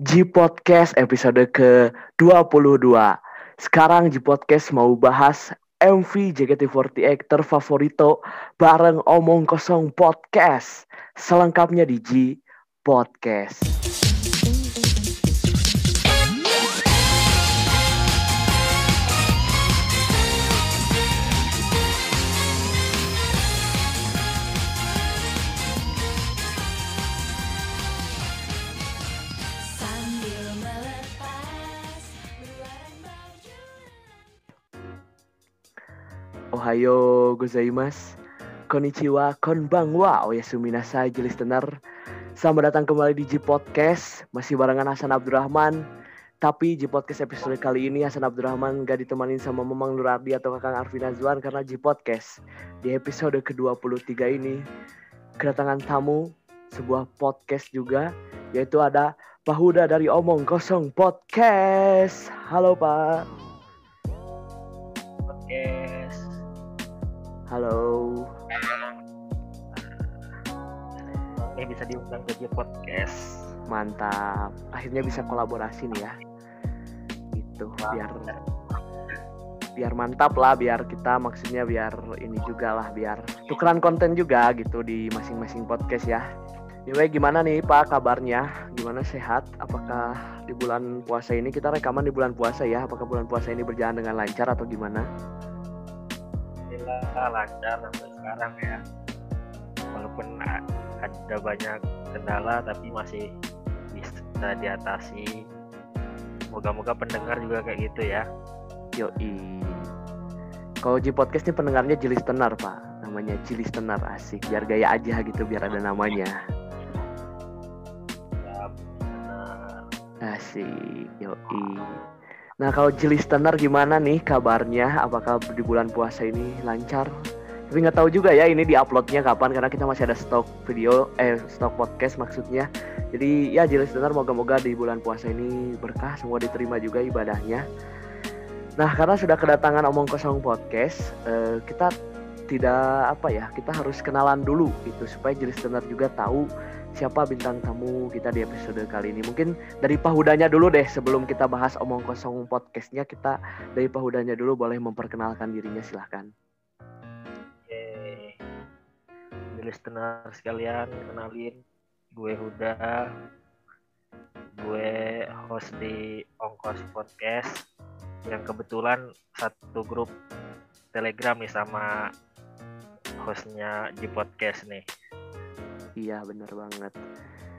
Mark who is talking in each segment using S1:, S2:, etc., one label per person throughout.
S1: G Podcast episode ke-22. Sekarang G Podcast mau bahas MV JKT48 terfavorito bareng Omong Kosong Podcast. Selengkapnya di G Podcast. Ohayo gozaimasu. Konnichiwa, konbanwa, oyasumi nasai, jelis tenar. Selamat datang kembali di G Podcast. Masih barengan Hasan Abdurrahman. Tapi G Podcast episode kali ini Hasan Abdurrahman gak ditemanin sama Memang Nurardi atau Kakang Arvin Azwan karena G Podcast. Di episode ke-23 ini kedatangan tamu sebuah podcast juga yaitu ada Pak Huda dari Omong Kosong Podcast. Halo Pak.
S2: podcast
S1: Halo.
S2: eh bisa diundang ke podcast
S1: Mantap. Akhirnya bisa kolaborasi nih ya. Gitu, biar biar mantap lah, biar kita maksudnya biar ini juga lah, biar tukeran konten juga gitu di masing-masing podcast ya. Anyway, gimana nih Pak kabarnya? Gimana sehat? Apakah di bulan puasa ini kita rekaman di bulan puasa ya? Apakah bulan puasa ini berjalan dengan lancar atau gimana?
S2: Alhamdulillah lancar sampai sekarang ya walaupun ada banyak kendala tapi masih bisa diatasi moga-moga pendengar juga kayak gitu ya
S1: Yoi. Kalau G Podcast nih pendengarnya Jilis Tenar, Pak. Namanya Jilis Tenar, asik. Biar gaya aja gitu, biar ada namanya.
S2: ya.
S1: Asik, yoi. Nah, kalau Tenar gimana nih kabarnya? Apakah di bulan puasa ini lancar? Tapi nggak tahu juga ya ini di-uploadnya kapan karena kita masih ada stok video, eh stok podcast maksudnya. Jadi ya Jilis Tenar moga-moga di bulan puasa ini berkah, semua diterima juga ibadahnya. Nah, karena sudah kedatangan Omong Kosong Podcast, eh, kita tidak apa ya, kita harus kenalan dulu gitu supaya Jilis Tenar juga tahu siapa bintang tamu kita di episode kali ini. Mungkin dari Pak Hudanya dulu deh sebelum kita bahas omong kosong podcastnya kita dari Pak Hudanya dulu boleh memperkenalkan dirinya silahkan.
S2: Oke. Jadi listener sekalian kenalin gue Huda gue host di Ongkos Podcast yang kebetulan satu grup Telegram nih sama hostnya di podcast nih
S1: Iya bener banget.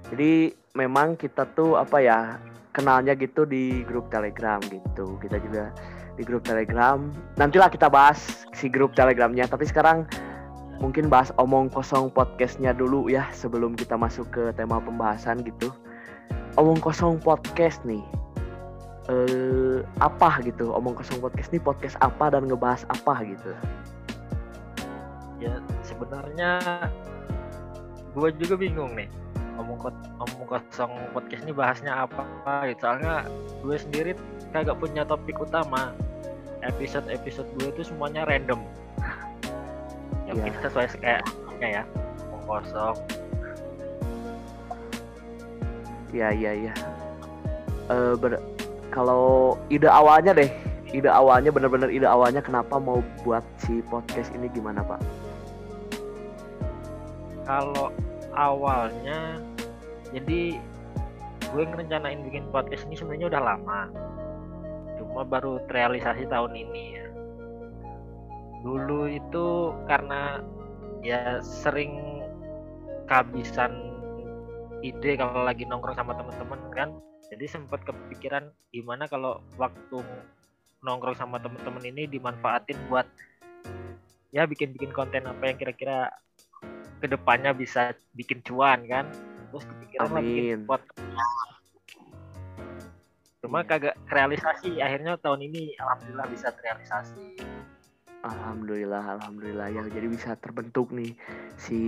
S1: Jadi memang kita tuh apa ya kenalnya gitu di grup Telegram gitu. Kita juga di grup Telegram. Nantilah kita bahas si grup Telegramnya. Tapi sekarang mungkin bahas omong kosong podcastnya dulu ya sebelum kita masuk ke tema pembahasan gitu. Omong kosong podcast nih. Eh apa gitu? Omong kosong podcast nih podcast apa dan ngebahas apa gitu.
S2: ya sebenarnya gue juga bingung nih omong kot- omong kosong podcast ini bahasnya apa gitu soalnya gue sendiri kagak punya topik utama episode episode gue itu semuanya random ya
S1: Iya.
S2: mungkin sesuai kayak ya omong kosong
S1: Iya iya iya. Eh ber- kalau ide awalnya deh, ide awalnya bener-bener ide awalnya kenapa mau buat si podcast ini gimana pak?
S2: Kalau awalnya jadi gue ngerencanain bikin podcast ini sebenarnya udah lama. Cuma baru terrealisasi tahun ini ya. Dulu itu karena ya sering kehabisan ide kalau lagi nongkrong sama temen-temen kan. Jadi sempat kepikiran gimana kalau waktu nongkrong sama temen-temen ini dimanfaatin buat ya bikin-bikin konten apa yang kira-kira ke depannya bisa bikin cuan kan terus kepikiran lah
S1: Amin.
S2: bikin podcast cuma kagak realisasi akhirnya tahun ini alhamdulillah bisa terrealisasi
S1: Alhamdulillah, alhamdulillah ya jadi bisa terbentuk nih si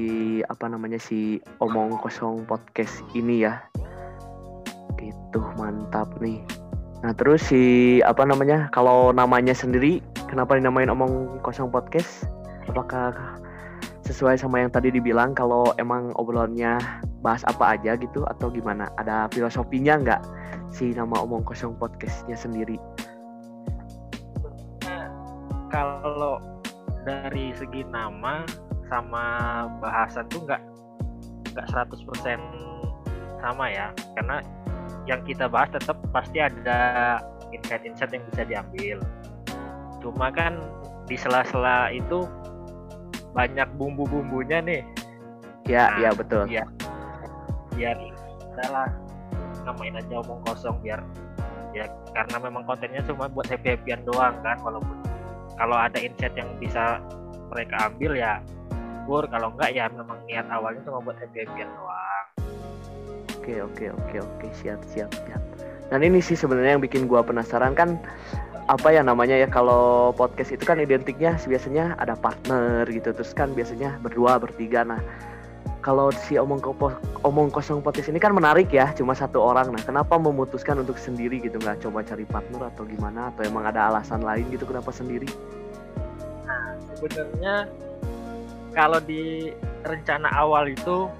S1: apa namanya si omong kosong podcast ini ya. Gitu mantap nih. Nah terus si apa namanya kalau namanya sendiri kenapa dinamain omong kosong podcast? Apakah sesuai sama yang tadi dibilang kalau emang obrolannya bahas apa aja gitu atau gimana? Ada filosofinya nggak si nama omong kosong podcastnya sendiri?
S2: kalau dari segi nama sama bahasan tuh nggak nggak 100% sama ya karena yang kita bahas tetap pasti ada insight-insight yang bisa diambil cuma kan di sela-sela itu banyak bumbu-bumbunya nih
S1: Ya,
S2: Nah,
S1: ya betul.
S2: Iya. biar udahlah namain aja omong kosong biar ya karena memang kontennya cuma buat happy happyan doang kan walaupun kalau ada insight yang bisa mereka ambil ya syukur kalau enggak ya memang niat awalnya cuma buat happy happyan doang
S1: Oke, oke, oke, oke, siap, siap, siap. Dan ini sih sebenarnya yang bikin gua penasaran kan apa ya namanya ya kalau podcast itu kan identiknya biasanya ada partner gitu terus kan biasanya berdua bertiga. Nah kalau si omong kopo, omong kosong podcast ini kan menarik ya cuma satu orang. Nah kenapa memutuskan untuk sendiri gitu? Nggak coba cari partner atau gimana? Atau emang ada alasan lain gitu kenapa sendiri?
S2: Sebenarnya kalau di rencana awal itu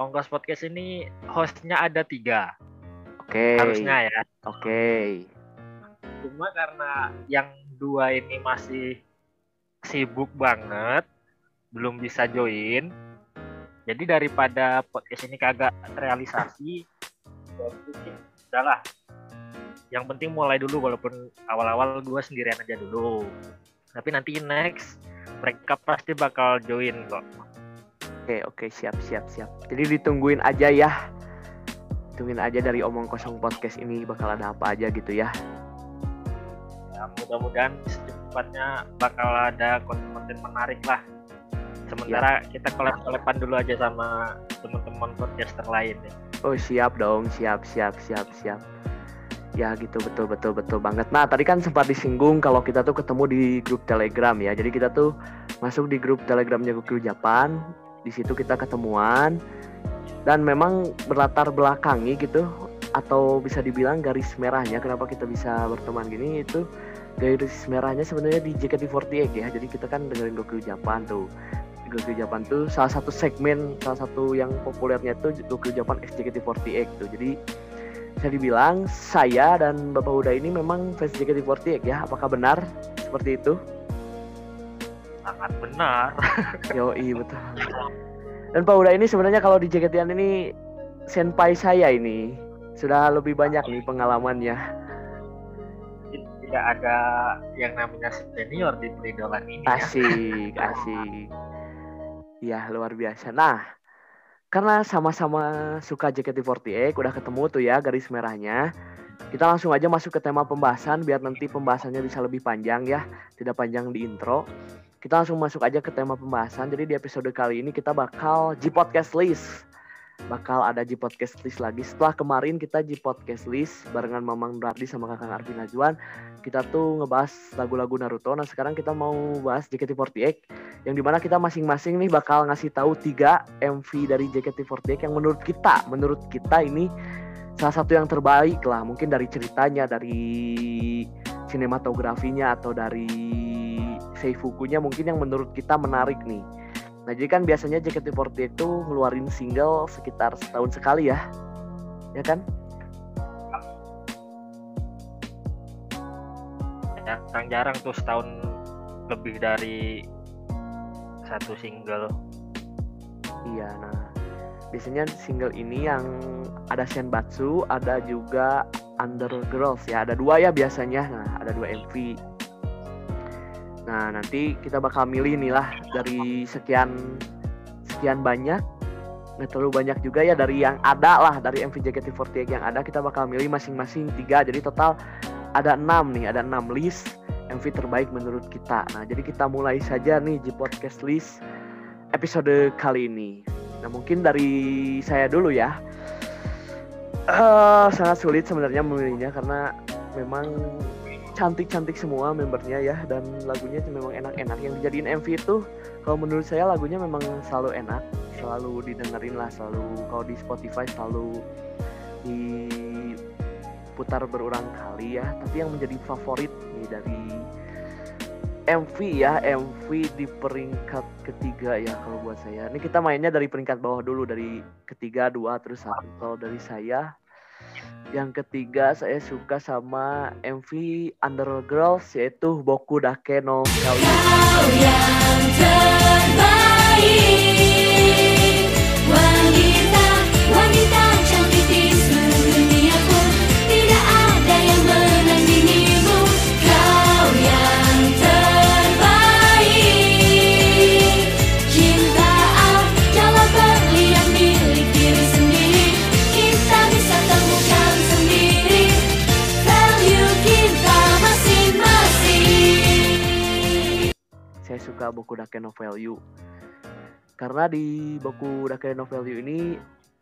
S2: ongkos podcast ini hostnya ada tiga.
S1: Oke.
S2: Harusnya ya.
S1: Oke
S2: cuma karena yang dua ini masih sibuk banget belum bisa join jadi daripada podcast ini kagak realisasi ya udahlah yang penting mulai dulu walaupun awal-awal gua sendirian aja dulu tapi nanti next mereka pasti bakal join kok
S1: Oke oke siap siap siap. Jadi ditungguin aja ya. Tungguin aja dari omong kosong podcast ini bakal ada apa aja gitu ya.
S2: Ya, mudah-mudahan secepatnya bakal ada konten-konten menarik lah sementara kita kolab-kolaban dulu aja sama teman-teman podcaster lain ya.
S1: Oh siap dong siap siap siap siap. Ya gitu betul betul betul banget. Nah tadi kan sempat disinggung kalau kita tuh ketemu di grup Telegram ya. Jadi kita tuh masuk di grup Telegramnya Gokil Japan. Di situ kita ketemuan dan memang berlatar belakangi gitu atau bisa dibilang garis merahnya kenapa kita bisa berteman gini itu garis merahnya sebenarnya di JKT48 ya. Jadi kita kan dengerin Gokil Japan tuh. Gokil Japan tuh salah satu segmen salah satu yang populernya tuh Gokil Japan X JKT48 tuh. Jadi bisa dibilang saya dan Bapak Huda ini memang fans JKT48 ya. Apakah benar seperti itu?
S2: sangat benar
S1: Yoi betul. Dan Pak Huda ini sebenarnya kalau di JKT ini senpai saya ini sudah lebih banyak nih pengalamannya.
S2: Tidak ada yang namanya senior di peridolan ini ya.
S1: Asik, asik. Iya, luar biasa. Nah, karena sama-sama suka JKT48, udah ketemu tuh ya garis merahnya. Kita langsung aja masuk ke tema pembahasan biar nanti pembahasannya bisa lebih panjang ya, tidak panjang di intro. Kita langsung masuk aja ke tema pembahasan. Jadi di episode kali ini kita bakal G Podcast List. Bakal ada G Podcast List lagi. Setelah kemarin kita G Podcast List barengan Mamang Dardi sama Kakang Arvin Najwan. Kita tuh ngebahas lagu-lagu Naruto. Nah sekarang kita mau bahas JKT48 yang di mana kita masing-masing nih bakal ngasih tahu tiga MV dari JKT48 yang menurut kita, menurut kita ini salah satu yang terbaik lah. Mungkin dari ceritanya, dari sinematografinya atau dari seifukunya mungkin yang menurut kita menarik nih. Nah jadi kan biasanya JKT48 itu ngeluarin single sekitar setahun sekali ya, ya kan?
S2: jarang-jarang tuh setahun lebih dari satu single
S1: Iya, nah biasanya single ini yang ada Senbatsu, ada juga Undergirls ya, ada dua ya biasanya, nah ada dua MV. Nah nanti kita bakal milih nih lah dari sekian sekian banyak, nggak terlalu banyak juga ya dari yang ada lah dari MV JKT48 yang ada kita bakal milih masing-masing tiga, jadi total ada enam nih, ada enam list MV terbaik menurut kita. Nah jadi kita mulai saja nih di podcast list episode kali ini. Nah mungkin dari saya dulu ya. Eh sangat sulit sebenarnya memilihnya karena memang cantik-cantik semua membernya ya dan lagunya memang enak-enak. Yang dijadiin MV itu kalau menurut saya lagunya memang selalu enak selalu didengerin lah selalu kalau di Spotify selalu diputar berulang kali ya. Tapi yang menjadi favorit nih dari MV ya MV di peringkat ketiga ya kalau buat saya. Ini kita mainnya dari peringkat bawah dulu dari ketiga dua terus satu. Kalau dari saya yang ketiga saya suka sama MV Undergirls yaitu Boku Dake no.
S3: Kau yang terbaik
S1: suka Boku Dake no Value karena di Boku Dake no Value ini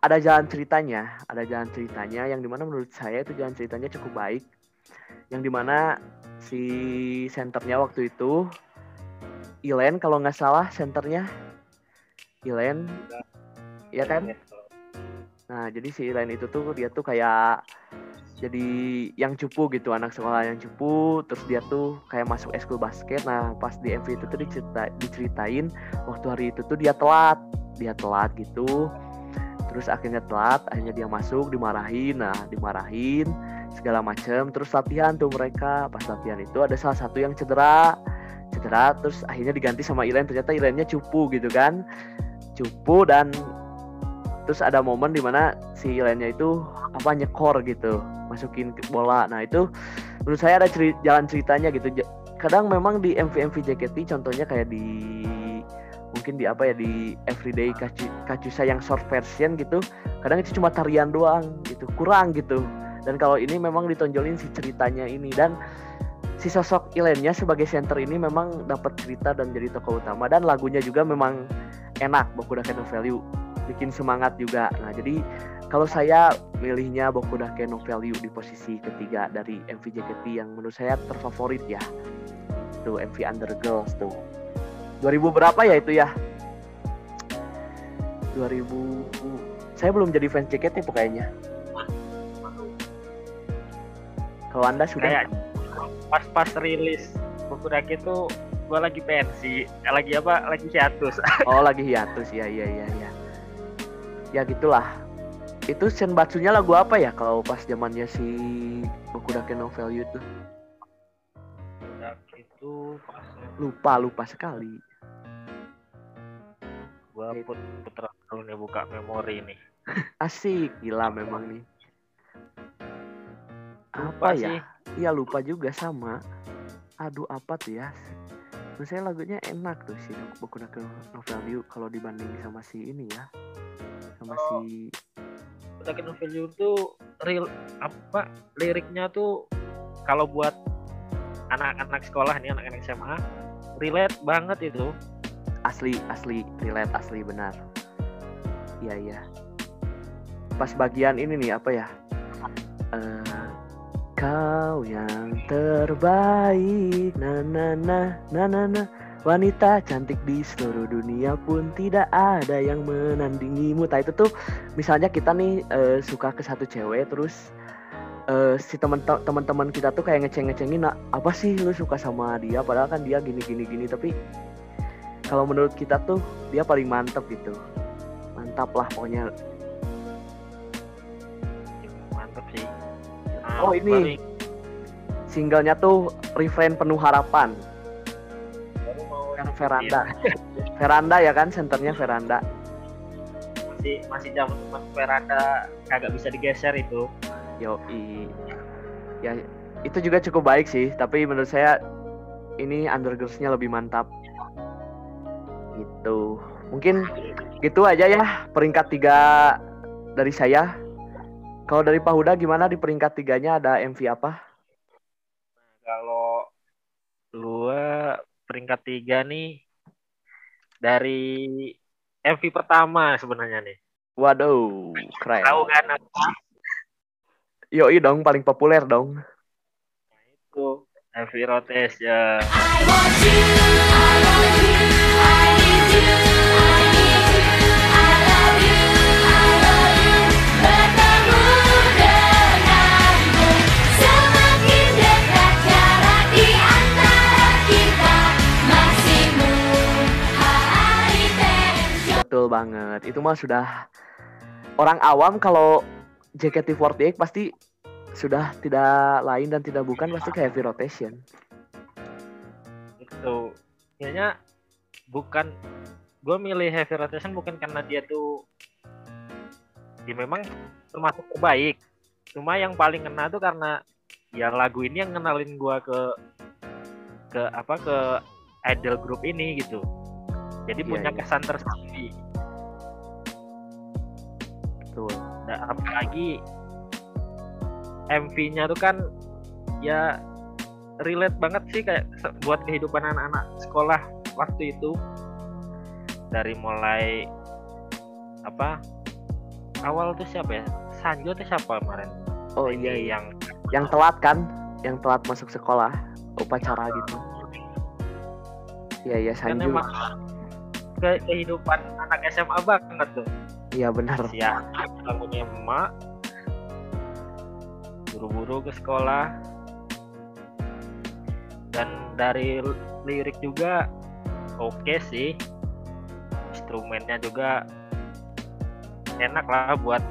S1: ada jalan ceritanya, ada jalan ceritanya yang di mana menurut saya itu jalan ceritanya cukup baik, yang di mana si senternya waktu itu Ilen kalau nggak salah senternya Ilen, ya kan? Nah, jadi si Ilen itu tuh dia tuh kayak jadi yang cupu gitu, anak sekolah yang cupu, terus dia tuh kayak masuk eskul basket. Nah, pas di MV itu tuh dicerita, diceritain waktu hari itu tuh dia telat, dia telat gitu. Terus akhirnya telat, akhirnya dia masuk, dimarahin. Nah, dimarahin segala macem terus latihan tuh mereka. Pas latihan itu ada salah satu yang cedera. Cedera terus akhirnya diganti sama Ilen, ternyata Ilennya cupu gitu kan. Cupu dan terus ada momen di mana si Ilennya itu apa nyekor gitu masukin bola. Nah itu menurut saya ada ceri- jalan ceritanya gitu. Kadang memang di MV MV JKT contohnya kayak di mungkin di apa ya di Everyday Kacu- Kacusa yang short version gitu kadang itu cuma tarian doang gitu kurang gitu. Dan kalau ini memang ditonjolin si ceritanya ini. Dan si sosok Ilennya sebagai center ini memang dapat cerita dan jadi tokoh utama dan lagunya juga memang enak Boku Dake no Value bikin semangat juga. Nah, jadi kalau saya milihnya Boku Dake no Value di posisi ketiga dari MV JKT yang menurut saya terfavorit ya. Tuh MV Undergirls tuh. 2000 berapa ya itu ya? 2000 saya belum jadi fans JKT kayaknya. Kalau Anda sudah
S2: kayak pas pas rilis buku Dake tuh gua lagi pensi eh, lagi apa lagi hiatus
S1: Oh lagi hiatus ya iya iya iya. Ya gitulah. Itu Senbatsunya lagu apa ya kalau pas zamannya si Boku Dake no Value?
S2: Dake itu pas
S1: Lupa lupa sekali.
S2: gua put puter dulu nih buka memori nih
S1: Asik gila memang nih.
S2: Lupa
S1: Apa ya?
S2: sih.
S1: Iya lupa juga sama. Aduh apa tuh ya? Menurut saya lagunya enak tuh si Boku no Value kalau dibanding sama si ini ya. Sama si
S2: Dake no Value tuh real apa liriknya tuh kalau buat anak-anak sekolah nih anak-anak SMA relate banget itu
S1: asli asli relate asli benar iya iya pas bagian ini nih apa ya Eh, kau yang terbaik. Na na na na na na. Wanita cantik di seluruh dunia pun tidak ada yang menandingimu. Nah itu tuh misalnya kita nih eh, suka ke satu cewek terus eh, si teman teman-teman kita tuh kayak ngeceng-ngecengin "Nah, apa sih lu suka sama dia? Padahal kan dia gini gini gini tapi kalau menurut kita tuh dia paling mantep gitu. Mantap lah pokoknya.
S2: Mantep sih
S1: Oh, ini.
S2: paling
S1: singlenya tuh refrain penuh harapan.
S2: Baru mau
S1: yang veranda. veranda ya kan senternya veranda.
S2: Masih masih jam teman veranda kagak bisa digeser itu.
S1: Yoi. Ya itu juga cukup baik sih tapi menurut saya ini undergirls-nya lebih mantap. Gitu. Mungkin gitu aja ya peringkat tiga dari saya kalau dari Pak Huda gimana di peringkat tiganya ada MV apa?
S2: Kalau gua peringkat tiga nih dari MV pertama sebenarnya nih.
S1: Waduh keren.
S2: Tahu kan apa?
S1: Yoi dong paling populer dong.
S2: Itu MV Rotation
S3: I want you, I want you, I need you,
S1: banget. Itu mah sudah orang awam kalau JKT48 pasti sudah tidak lain dan tidak bukan pasti ke heavy rotation.
S2: itu kayaknya bukan gue milih heavy rotation bukan karena dia tuh dia memang termasuk terbaik cuma yang paling kena tuh karena ya lagu ini yang kenalin gue ke ke apa ke idol group ini gitu jadi
S1: Iya,
S2: punya
S1: iya.
S2: kesan tersendiri apalagi MV-nya tuh kan ya relate banget sih kayak buat kehidupan anak-anak sekolah waktu itu dari mulai apa awal tuh siapa ya Sanjo tuh siapa kemarin
S1: Oh
S2: Ini
S1: iya, iya.
S2: yang
S1: Yang telat kan? Yang telat masuk sekolah, upacara gitu. Iya, iya
S2: kan emang ke kehidupan anak SMA banget tuh
S1: Iya benar.
S2: ya bangunnya emak. Buru-buru ke sekolah. Dan dari lirik juga oke sih. Instrumennya juga enak lah buat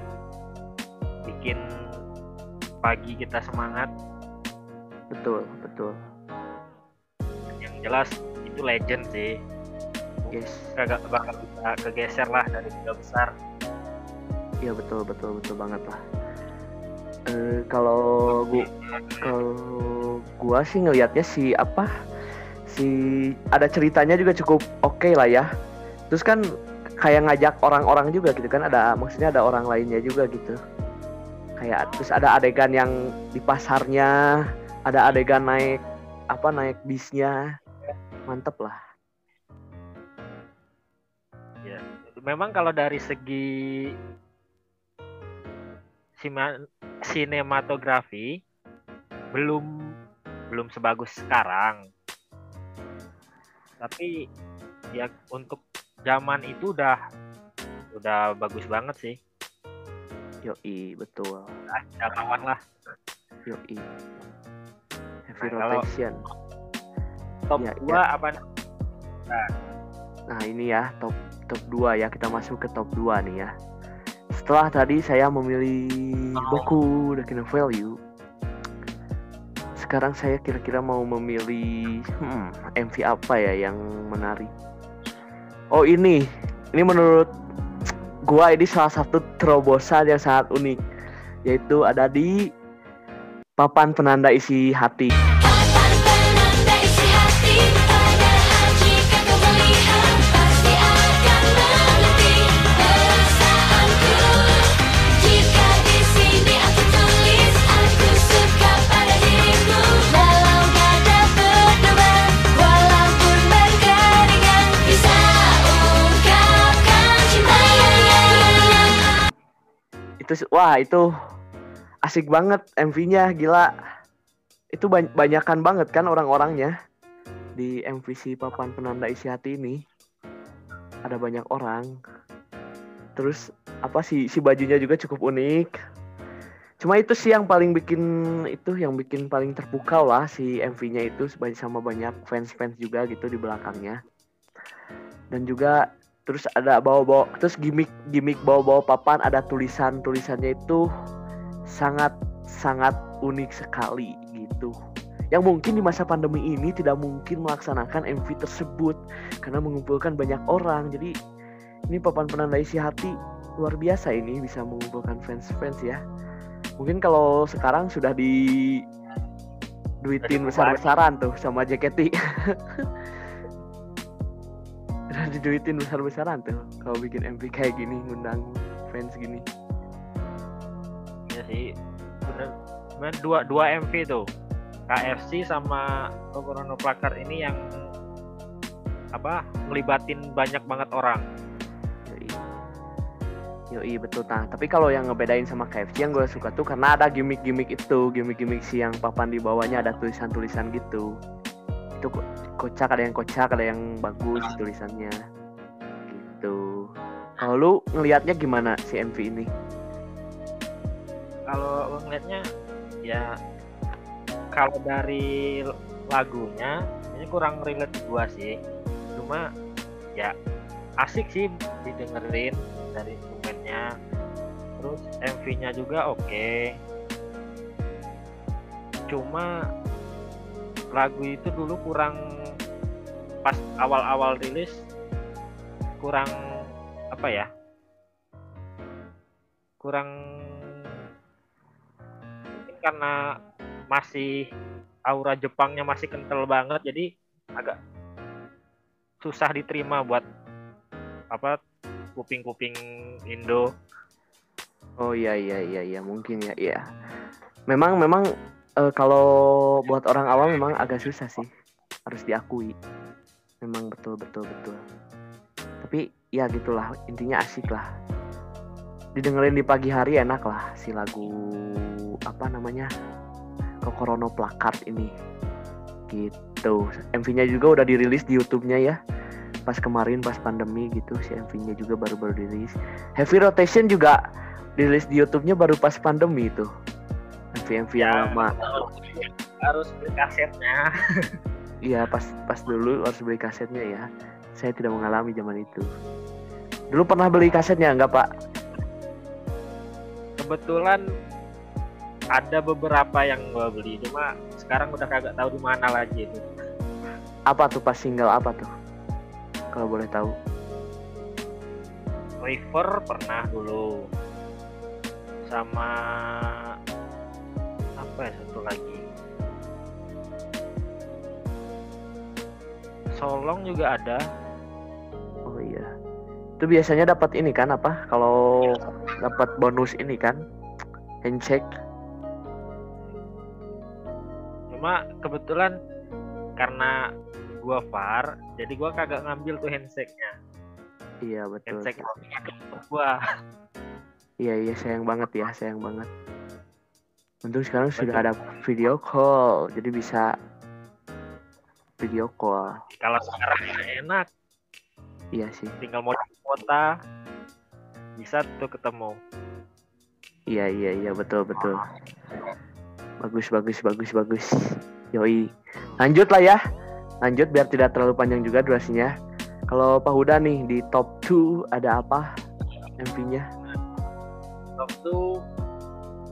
S2: bikin pagi kita semangat.
S1: Betul, betul.
S2: yang jelas itu legend sih.
S1: Yes.
S2: kagak bakal bisa kegeser lah dari tiga besar
S1: Iya betul, betul, betul banget lah. Eh kalau gua kalau gua sih ngelihatnya si apa si ada ceritanya juga cukup oke lah ya. Terus kan kayak ngajak orang-orang juga gitu kan ada maksudnya ada orang lainnya juga gitu. Kayak terus ada adegan yang di pasarnya ada adegan naik apa naik bisnya. Mantep lah.
S2: Memang kalau dari segi sinematografi belum belum sebagus sekarang. Tapi ya untuk zaman itu udah udah bagus banget sih.
S1: yoi betul
S2: Ada lawan lah.
S1: yoi heavy
S2: Nah,
S1: rotation
S2: Top
S1: Ya,
S2: 2 apa?
S1: Nah ini ya top top 2 ya kita masuk ke top 2 nih ya. Setelah tadi saya memilih Boku the Kino Value. Sekarang saya kira-kira mau memilih hmm, MV apa ya yang menarik. Oh ini, ini menurut gua ini salah satu terobosan yang sangat unik, yaitu ada di papan penanda isi hati. Wah itu asik banget MV-nya gila. Itu ban- banyakan banget kan orang-orangnya di MV si papan penanda isi hati ini. Ada banyak orang. Terus apa sih si bajunya juga cukup unik. Cuma itu sih yang paling bikin itu yang bikin paling terpukau lah si MV-nya itu sama banyak fans-fans juga gitu di belakangnya. Dan juga terus ada bawa-bawa terus gimmick gimmick bawa-bawa papan ada tulisan tulisannya itu sangat sangat unik sekali gitu. Yang mungkin di masa pandemi ini tidak mungkin melaksanakan MV tersebut karena mengumpulkan banyak orang. Jadi ini papan penanda isi hati luar biasa ini bisa mengumpulkan fans-fans ya. Mungkin kalau sekarang sudah di duitin besar-besaran tuh sama JKT diduitin besar-besaran tuh kalau bikin MV kayak gini ngundang fans gini
S2: Iya sih. Bener. Dua dua MV tuh. KFC sama Kokorono Plakar ini yang apa ngelibatin banyak banget orang.
S1: Yoi. Yoi betul tah. Tapi kalau yang ngebedain sama KFC yang gue suka tuh karena ada gimmick-gimmick itu, gimmick-gimmick si yang papan di bawahnya ada tulisan-tulisan gitu. Itu ko- kocak, ada yang kocak, ada yang bagus tulisannya. Gitu. Kalau lu ngelihatnya gimana si MV ini?
S2: Kalau lo ngeliatnya ya kalau dari lagunya ini kurang relate gua sih. Cuma ya asik sih didengerin dari instrumennya terus MV-nya juga oke cuma lagu itu dulu kurang pas awal-awal rilis kurang apa ya kurang mungkin karena masih aura Jepangnya masih kental banget jadi agak susah diterima buat apa kuping-kuping Indo
S1: Oh iya iya iya iya mungkin ya iya. Memang memang eh, kalau buat orang awam memang agak susah sih harus diakui. Memang betul betul betul. Tapi ya gitulah intinya asik lah. Didengerin di pagi hari enak lah si lagu apa namanya Kokorono Placard ini. Gitu. MV-nya juga udah dirilis di YouTube-nya ya. Pas kemarin pas pandemi gitu si MV-nya juga baru-baru dirilis. Heavy Rotation juga dirilis di YouTube-nya baru pas pandemi itu. MV-MV yang
S2: Ya.
S1: lama.
S2: harus beli kasetnya
S1: Iya, pas pas dulu harus beli kasetnya ya. Saya tidak mengalami zaman itu. Dulu pernah beli kasetnya enggak, Pak?
S2: kebetulan ada beberapa yang gua beli cuma sekarang udah kagak tahu di mana lagi itu
S1: Apa tuh pas single apa tuh? Kalau boleh tahu.
S2: River pernah dulu sama apa ya satu lagi Solong juga ada
S1: Oh iya. Itu biasanya dapat ini kan apa? Kalau dapat bonus ini kan handshake.
S2: cuma kebetulan karena gua far jadi gua kagak ngambil tuh handshake-nya
S1: Iya, betul.
S2: handshake gua
S1: Iya, iya sayang banget ya, sayang banget. Untung sekarang sudah ada video call, jadi bisa video call.
S2: kalau sekarang enak
S1: Iya sih.
S2: tinggal mau kota bisa tuh ketemu
S1: Iya iya iya betul betul. Bagus bagus bagus bagus. Yoi. Lanjut lah ya. Lanjut biar tidak terlalu panjang juga durasinya. Kalau Pak Huda nih di top 2 ada apa MV-nya?
S2: waktu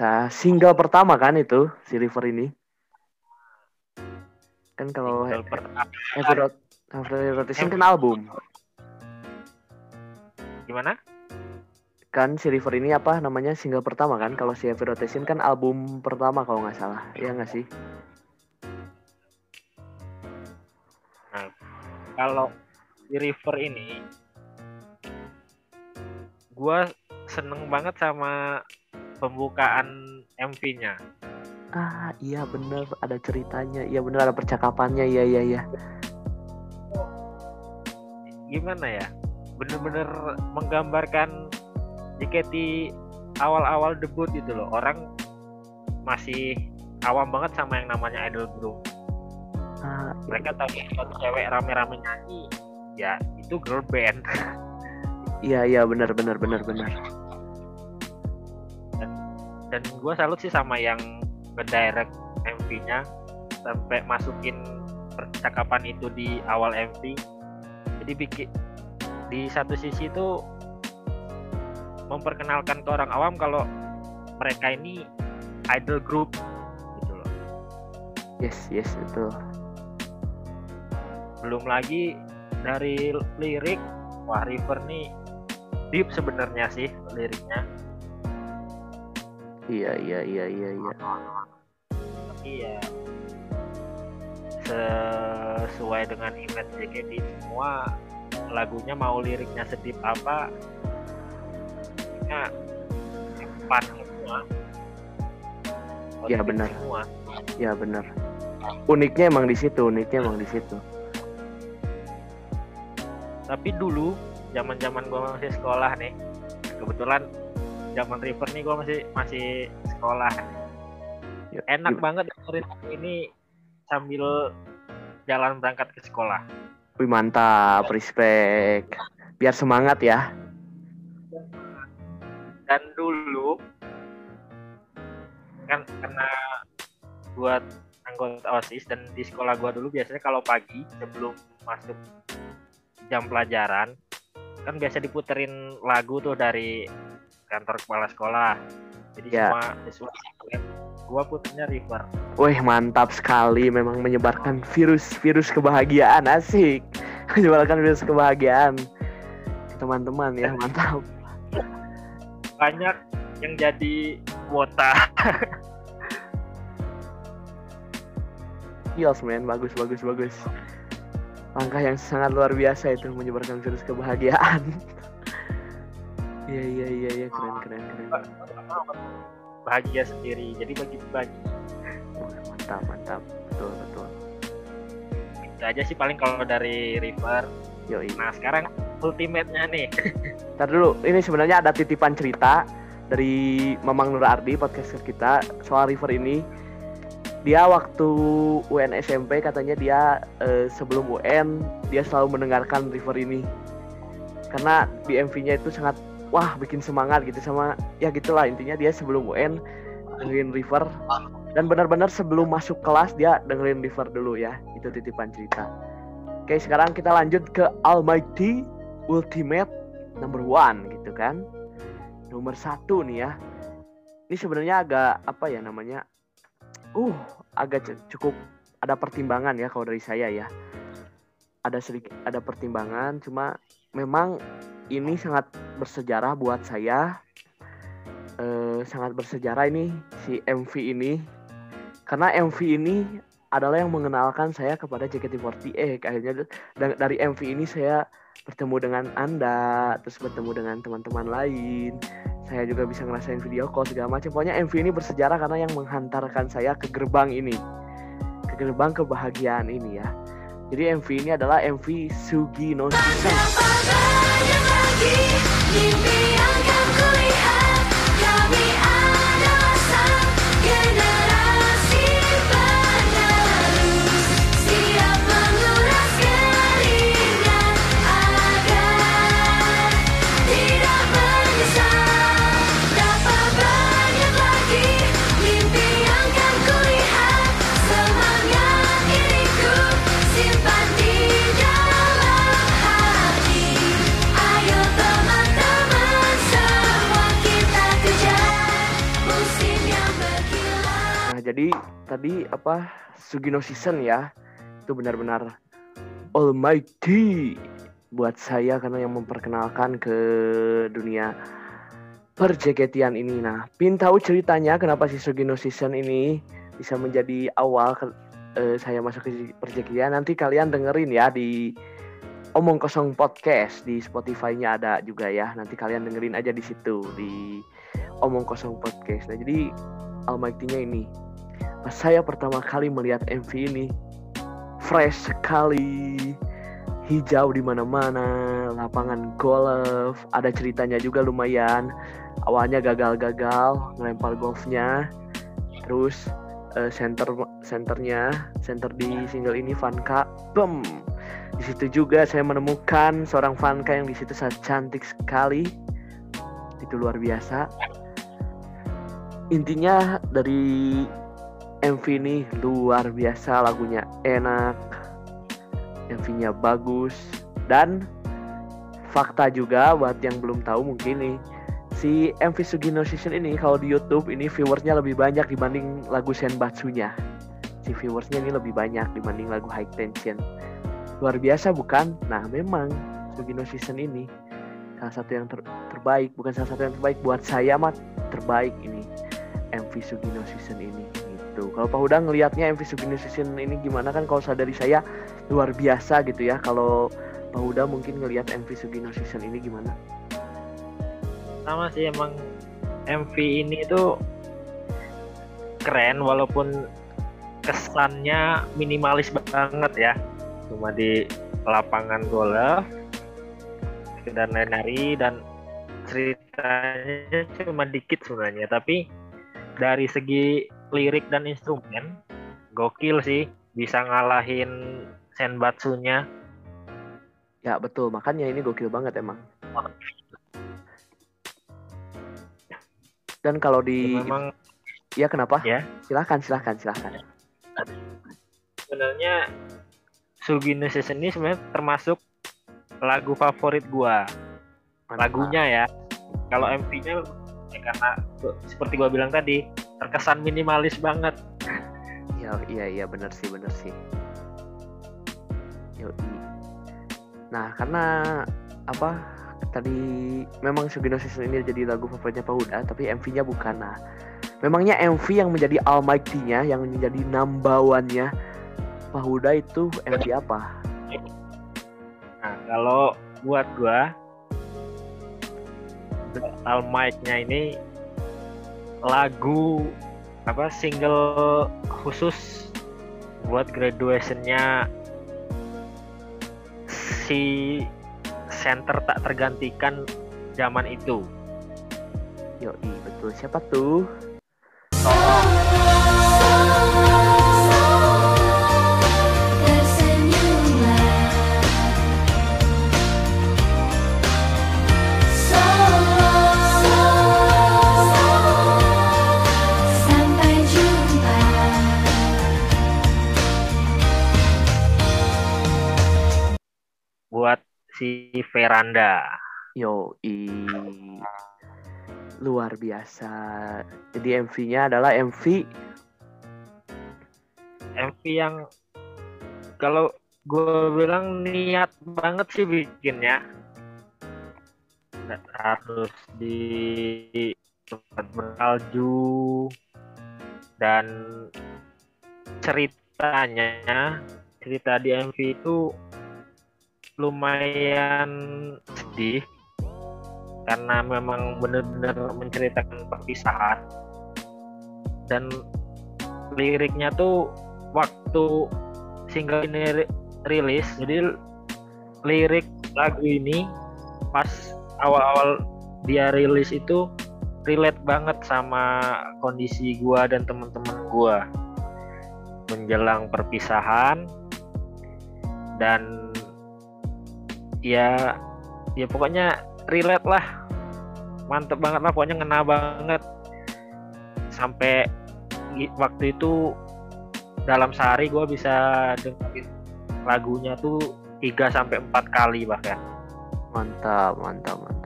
S1: biasa. Single pertama kan itu si River ini. Kan kalau. Heavy Rot- Heavy Rotation kan album.
S2: gimana
S1: Kan si River ini apa namanya single pertama kan? Kalau si Heavy Rotation kan album pertama kalau nggak salah. Iya nggak sih?
S2: kalau di River ini gua seneng banget sama pembukaan MV-nya
S1: Ah iya bener ada ceritanya. Iya bener ada percakapannya. Iya iya iya.
S2: gimana ya bener-bener menggambarkan JKT awal-awal debut gitu loh orang masih awam banget sama yang namanya idol group
S1: Ah,
S2: mereka tahu kalau cewek rame-rame nyanyi ya itu girl band
S1: iya iya bener bener bener bener.
S2: Dan gue salut sih sama yang ngedirect MV-nya sampai masukin percakapan itu di awal MV jadi bikin di satu sisi itu memperkenalkan ke orang awam kalau mereka ini idol group gitu loh.
S1: Yes yes betul.
S2: belum lagi dari lirik wah River nih deep sebenarnya sih liriknya
S1: Iya iya iya iya iya.
S2: tapi ya sesuai dengan image JKT semua lagunya mau liriknya sedip apa ya fun semua
S1: Ya,
S2: Positif
S1: benar.
S2: semua
S1: Ya benar. Uniknya emang di situ, uniknya emang di situ.
S2: tapi dulu zaman zaman gua masih sekolah nih kebetulan zaman River nih gua masih masih sekolah
S1: Ya,
S2: enak
S1: gim-
S2: banget dengerin ini sambil jalan berangkat ke sekolah
S1: Wih mantap, respect. Biar semangat ya.
S2: dan dulu kan karena buat anggota osis dan di sekolah gua dulu biasanya kalau pagi sebelum masuk jam pelajaran kan biasa diputerin lagu tuh dari kantor kepala sekolah jadi
S1: Ya.
S2: semua siswa gua puternya River
S1: Wih mantap sekali, memang menyebarkan virus-virus kebahagiaan asik. Menyebarkan virus kebahagiaan. Teman-teman ya, mantap.
S2: banyak yang jadi kuota
S1: Yes man, bagus bagus bagus. Langkah yang sangat luar biasa itu menyebarkan virus kebahagiaan. Iya iya iya iya keren keren keren.
S2: bahagia sendiri jadi bagi-bagi
S1: Wah, mantap mantap betul betul.
S2: itu aja sih paling kalau dari River
S1: Yoi.
S2: nah sekarang ultimate-nya nih
S1: Ntar dulu, ini sebenarnya ada titipan cerita dari Mamang Nur Ardi podcaster kita soal River ini. Dia waktu UN SMP katanya dia eh, sebelum UN dia selalu mendengarkan River ini. Karena di MV-nya itu sangat wah bikin semangat gitu sama ya gitulah intinya dia sebelum UN dengerin River dan benar-benar sebelum masuk kelas dia dengerin River dulu ya. Itu titipan cerita. Oke, sekarang kita lanjut ke Almighty Ultimate number one gitu kan nomor satu nih ya ini sebenarnya agak apa ya namanya uh agak cukup ada pertimbangan ya kalau dari saya ya ada sedikit ada pertimbangan cuma memang ini sangat bersejarah buat saya eh, sangat bersejarah ini si MV ini karena MV ini adalah yang mengenalkan saya kepada JKT48 akhirnya da- dari MV ini saya bertemu dengan Anda, terus bertemu dengan teman-teman lain. Saya juga bisa ngerasain video call segala macam. Pokoknya MV ini bersejarah karena yang menghantarkan saya ke gerbang ini. Ke gerbang kebahagiaan ini ya. Jadi MV ini adalah MV Sugi no.
S3: Betapa banyak
S1: jadi tadi apa Sugino Season ya. Itu benar-benar almighty buat saya karena yang memperkenalkan ke dunia perjeketian ini. Nah, pin tahu ceritanya kenapa si Sugino Season ini bisa menjadi awal ke- eh, saya masuk ke perjeketian. Nanti kalian dengerin ya di Omong Kosong Podcast di Spotify-nya ada juga ya. Nanti kalian dengerin aja di situ di Omong Kosong Podcast. Nah, jadi Almighty-nya ini. Saya pertama kali melihat MV ini, fresh sekali, hijau di mana-mana, lapangan golf, ada ceritanya juga lumayan. Awalnya gagal-gagal ngelempar golfnya, terus eh, center centernya, center di single ini Vanka, bem. Di situ juga saya menemukan seorang Vanka yang di situ sangat cantik sekali. Itu luar biasa. Intinya dari MV ini luar biasa lagunya enak MV-nya bagus dan fakta juga buat yang belum tahu mungkin nih si MV Sugino Season ini kalau di YouTube ini viewersnya lebih banyak dibanding lagu Senbatsu-nya si viewersnya ini lebih banyak dibanding lagu High Tension. Luar biasa bukan? Nah memang Sugino Season ini salah satu yang ter- terbaik bukan salah satu yang terbaik buat saya mah terbaik ini MV Sugino Season ini gitu. Kalau Pak Huda ngelihatnya MV Sugino Season ini gimana kan kalau dari saya luar biasa gitu ya. Kalau Pak Huda mungkin ngelihat MV Sugino Season ini gimana?
S2: sama sih emang MV ini tuh keren walaupun kesannya minimalis banget ya cuma di lapangan golf sekedar nari dan ceritanya cuma dikit sebenarnya tapi dari segi lirik dan instrumen gokil sih bisa ngalahin senbatsunya
S1: Ya betul, makanya ini gokil banget emang. Dan kalau di
S2: memang
S1: ya kenapa?
S2: Ya.
S1: Silahkan, silahkan, silahkan.
S2: sebenarnya Sugino Season ini sebenarnya termasuk lagu favorit gua
S1: Mantap.
S2: lagunya ya kalau MV-nya ya karena seperti gua bilang tadi terkesan minimalis banget
S1: Iya, iya, iya, bener sih, bener sih. Yoi. Nah, karena apa? Tadi memang Sugino Season ini jadi lagu favoritnya Pak Huda, tapi MV-nya bukan. Nah, memangnya MV yang menjadi almighty-nya, yang menjadi nambawannya Pak Huda itu MV apa?
S2: nah kalau buat gua All Mic-nya ini lagu apa single khusus buat graduation-nya si center tak tergantikan zaman itu
S1: Yoi, betul. Siapa tuh?
S3: Tersenyumlah
S2: si Veranda
S1: Yoi. Luar biasa. Jadi MV-nya adalah MV
S2: MV yang kalau gue bilang niat banget sih bikinnya Nggak harus di tempat bersalju dan ceritanya cerita di MV itu lumayan sedih karena memang benar-benar menceritakan perpisahan. Dan liriknya tuh waktu single ini ri- rilis jadi lirik lagu ini pas awal-awal dia rilis itu relate banget sama kondisi gua dan teman-teman gua. Menjelang perpisahan dan ya ya pokoknya relate lah. Mantep banget lah pokoknya ngena banget. Sampai waktu itu dalam sehari gue bisa dengerin lagunya tuh 3 sampai 4 kali bahkan.
S1: Mantap, mantap, mantap.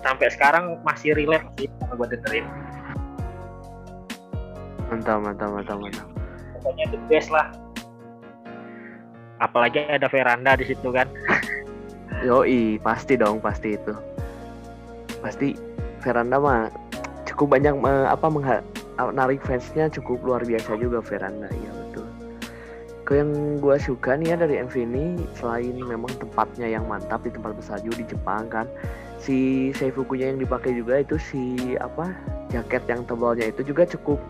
S2: sampai sekarang masih relate sih kalau gue dengerin.
S1: Mantap, mantap, mantap, mantap.
S2: pokoknya the best lah apalagi ada veranda di situ kan
S1: Yoi, pasti dong, pasti itu. Pasti Veranda mah cukup banyak eh, apa mengha- narik fansnya cukup luar biasa juga Veranda, iya betul. Ke yang gua suka nih ya dari MV ini selain memang tempatnya yang mantap di tempat bersalju di Jepang kan, si seifukunya yang dipakai juga itu si apa jaket yang tebalnya itu juga cukup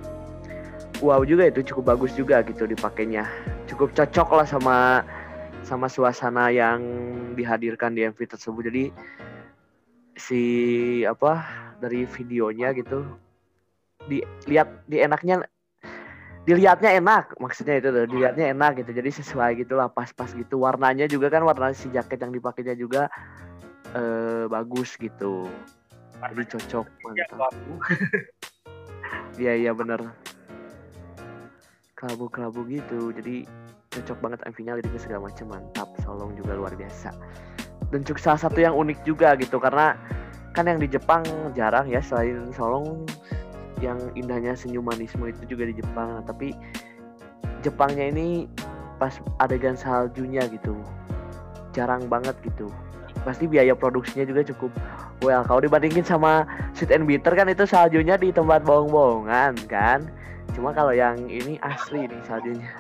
S1: wow juga itu cukup bagus juga gitu dipakainya cukup cocok lah sama sama suasana yang dihadirkan di MV tersebut. Jadi si apa dari videonya gitu dilihat di enaknya dilihatnya enak maksudnya itu tuh dilihatnya enak gitu. Jadi sesuai gitulah pas-pas gitu. Warnanya juga kan warna si jaket yang dipakainya juga eh, bagus gitu. Jadi cocok mantap. iya iya bener kelabu-kelabu gitu. Jadi cocok banget MV-nya liriknya segala macam mantap Solong juga luar biasa. Dan juga salah satu yang unik juga gitu karena kan yang di Jepang jarang ya selain Solong yang indahnya senyumanisme itu juga di Jepang. Tapi Jepangnya ini pas adegan saljunya gitu jarang banget gitu. Pasti biaya produksinya juga cukup. Well kalau dibandingin sama Sweet and Bitter kan itu saljunya di tempat bohong-bohongan kan cuma kalau yang ini asli nih saljunya.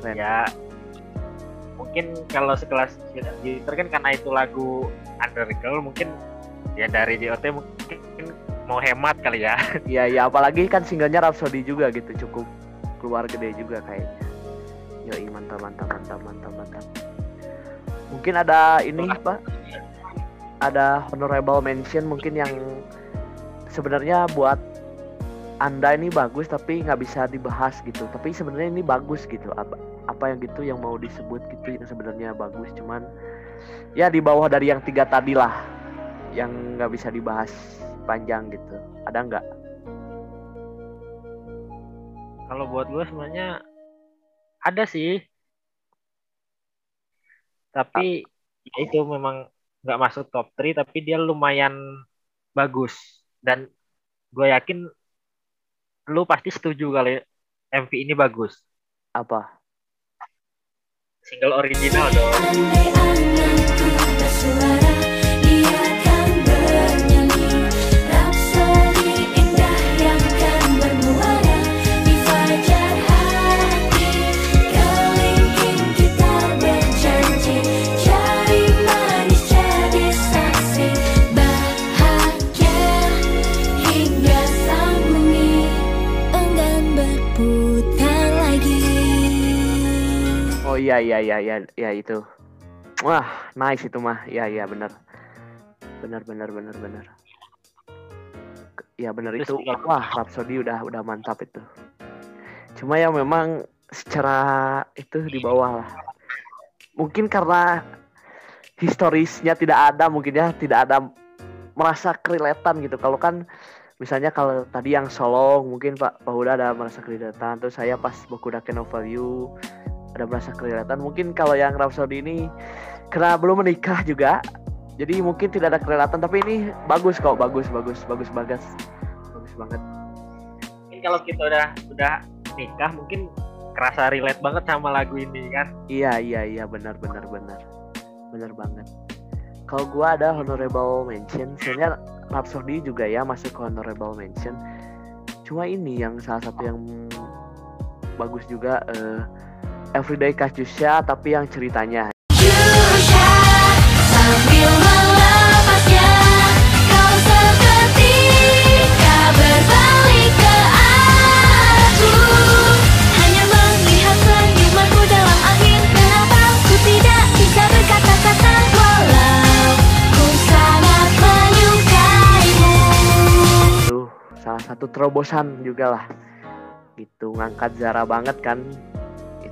S1: Keren.
S2: Ya mungkin kalau sekelas Gitter kan karena itu lagu Undergirl mungkin ya dari JOT mungkin mau hemat kali ya.
S1: Iya iya apalagi kan singlenya Rhapsody juga gitu cukup keluar gede juga kayaknya. Yoi mantap mantap mantap mantap mantap. Mungkin ada ini pak, ada honorable mention mungkin yang sebenarnya buat anda ini bagus tapi nggak bisa dibahas gitu. Tapi sebenarnya ini bagus gitu. Apa apa yang gitu yang mau disebut gitu yang sebenarnya bagus cuman ya di bawah dari yang tiga tadi lah yang nggak bisa dibahas panjang gitu. Ada nggak?
S2: kalau buat gue sebenarnya ada sih tapi ya itu memang nggak masuk top 3 tapi dia lumayan bagus dan gue yakin lu pasti setuju kali MV ini bagus
S1: Apa?
S2: single original dong
S1: iya iya iya iya ya itu. Wah, nice itu mah. Iya iya benar. Benar benar benar benar. Ya benar itu. Wah, Rhapsody udah udah mantap itu. Cuma ya memang secara itu di bawah lah. Mungkin karena historisnya tidak ada mungkin ya, tidak ada merasa kereletan gitu. Kalau kan misalnya kalau tadi yang Solong mungkin Pak Pak Huda ada merasa kereletan terus saya pas Boku Dake ada merasa kerelatan mungkin kalau yang Rhapsody ini karena belum menikah juga jadi mungkin tidak ada kerelatan tapi ini bagus kok bagus bagus bagus banget. Bagus banget.
S2: Mungkin kalau kita udah udah nikah mungkin kerasa relate banget sama lagu ini kan?
S1: Iya iya iya benar benar benar. Benar banget. Kalau gua ada honorable mention sebenarnya Rhapsody juga ya masuk ke honorable mention. Cuma ini yang salah satu yang bagus juga eh, Everyday Katyusha tapi yang ceritanya.
S3: Jusha sambil melepasnya Kau seketika berbalik ke aku Hanya melihat senyumanmu dalam angin Kenapa ku tidak bisa berkata-kata Walau ku sangat menyukaimu.
S1: Itu salah satu terobosan juga lah. Gitu ngangkat Zara banget kan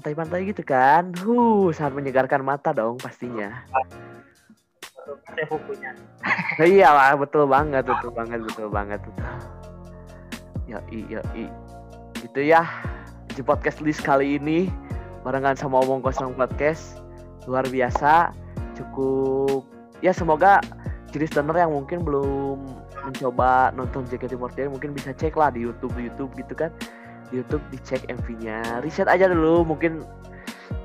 S1: pantai-pantai gitu kan? Huh sangat menyegarkan mata dong pastinya.
S2: Bukunya.
S1: Nah, iya lah betul banget betul banget betul banget. Betul ya i gitu ya di podcast list kali ini barengan sama omong kosong podcast luar biasa cukup ya semoga jadi listener yang mungkin belum mencoba nonton JKT48 mungkin bisa cek lah di YouTube YouTube gitu kan YouTube dicek MV-nya riset aja dulu mungkin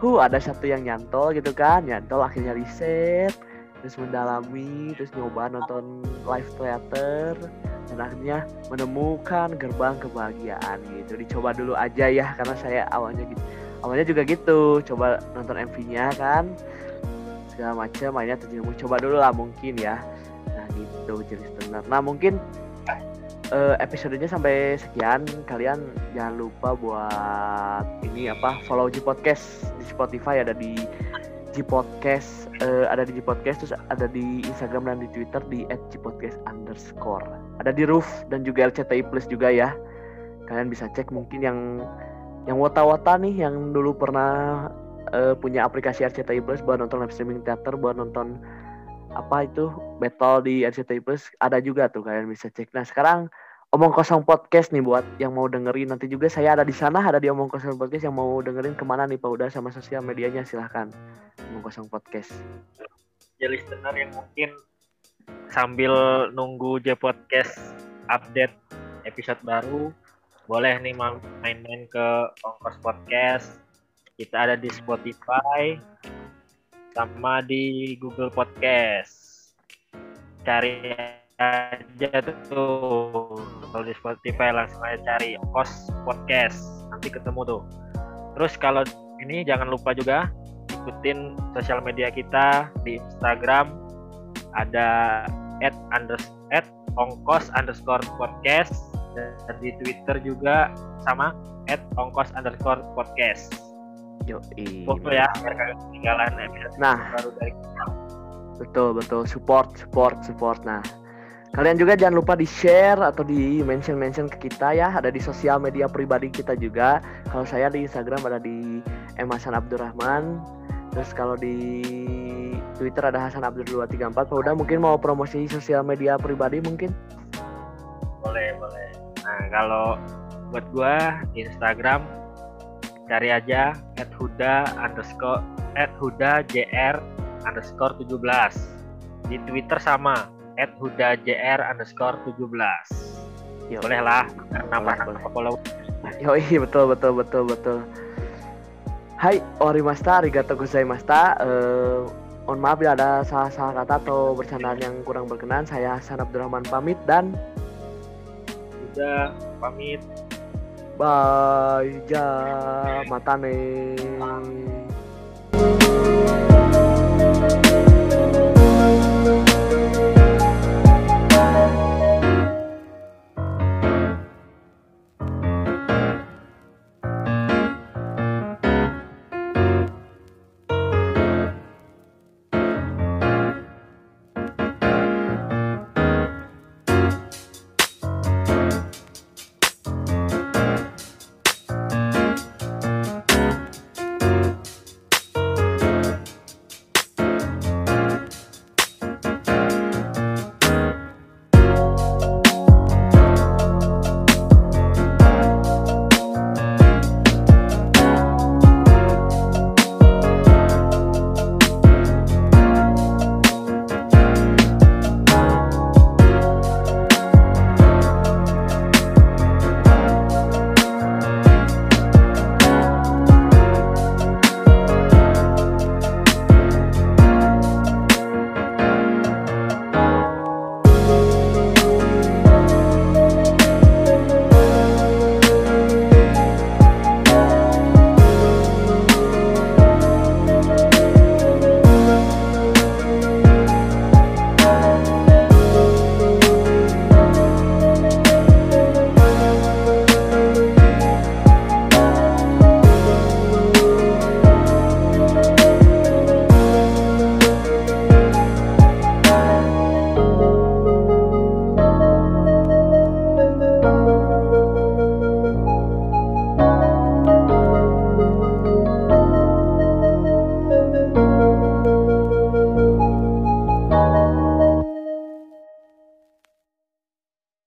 S1: huh ada satu yang nyantol gitu kan. Nyantol akhirnya riset terus mendalami terus nyoba nonton live theater dan akhirnya menemukan gerbang kebahagiaan gitu. Dicoba dulu aja ya karena saya awalnya gitu awalnya juga gitu. Coba nonton MV-nya kan segala macam akhirnya terjerumus. Coba dulu lah mungkin ya. Nah gitu jadi listener nah mungkin eh, episodenya sampai sekian. Kalian jangan lupa buat ini apa follow G Podcast di Spotify ada di G Podcast eh, ada di G Podcast terus ada di Instagram dan di Twitter di @gpodcast underscore. Ada di Roof dan juga LCTI Plus juga ya. Kalian bisa cek mungkin yang yang wota-wota nih yang dulu pernah eh, punya aplikasi RCTI Plus buat nonton live streaming teater buat nonton apa itu? Battle di RCTI Plus ada juga tuh kalian bisa cek. Nah sekarang omong kosong podcast nih buat yang mau dengerin nanti juga. Saya ada di sana ada di omong kosong podcast. Yang mau dengerin ke mana nih Pak Uda sama sosial medianya? Silahkan. Omong kosong podcast.
S2: ya listener yang mungkin sambil nunggu J Podcast update episode baru boleh nih ma- main-main ke Ongkos Podcast. Kita ada di Spotify sama di Google Podcast. Cari aja tuh. Kalau di Spotify langsung aja cari Ongkos Podcast. Nanti ketemu tuh. Terus kalau ini jangan lupa juga ikutin sosial media kita di Instagram. Ada at unders at ongkos underscore podcast. Dan di Twitter juga sama at ongkos underscore podcast.
S1: Yo,
S2: Foto ya biar kalian ketinggalan episode
S1: Nah,
S2: baru dari kita.
S1: betul betul support support support. Nah, kalian juga jangan lupa di share atau di mention mention ke kita ya. Ada di sosial media pribadi kita juga. Kalau saya di Instagram ada di M Hasan Abdurrahman. Terus kalau di Twitter ada Hasan Abdur 234. Pak udah mungkin mau promosi sosial media pribadi mungkin?
S2: Boleh boleh. Nah kalau buat gua Instagram cari aja at huda underscore at huda jr underscore 17 di Twitter sama at huda jr underscore 17
S1: Yo.
S2: boleh lah nambah follow
S1: Yoi, betul betul betul betul. Hai, orimasta, arigato gozaimashita. Eh, mohon maaf bila ada salah-salah kata atau bercandaan yang kurang berkenan. Saya Hasan Abdurrahman pamit dan
S2: udah pamit
S1: Bye, ja, matane. Bye.